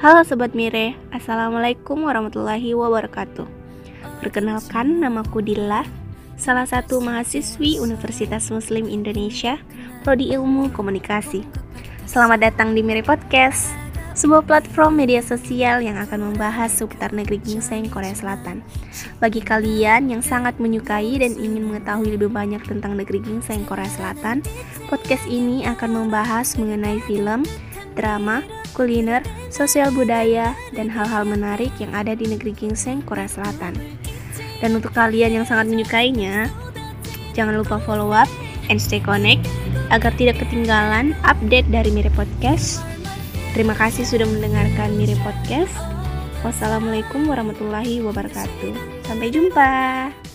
Halo Sobat Mire, Assalamualaikum warahmatullahi wabarakatuh Perkenalkan, namaku Dila Salah satu mahasiswi Universitas Muslim Indonesia Prodi Ilmu Komunikasi Selamat datang di Mire Podcast sebuah platform media sosial yang akan membahas seputar negeri gingseng Korea Selatan. Bagi kalian yang sangat menyukai dan ingin mengetahui lebih banyak tentang negeri gingseng Korea Selatan, podcast ini akan membahas mengenai film, drama, kuliner, sosial budaya, dan hal-hal menarik yang ada di negeri gingseng Korea Selatan. Dan untuk kalian yang sangat menyukainya, jangan lupa follow up and stay connect agar tidak ketinggalan update dari Mire Podcast Terima kasih sudah mendengarkan Miri Podcast. Wassalamualaikum warahmatullahi wabarakatuh. Sampai jumpa.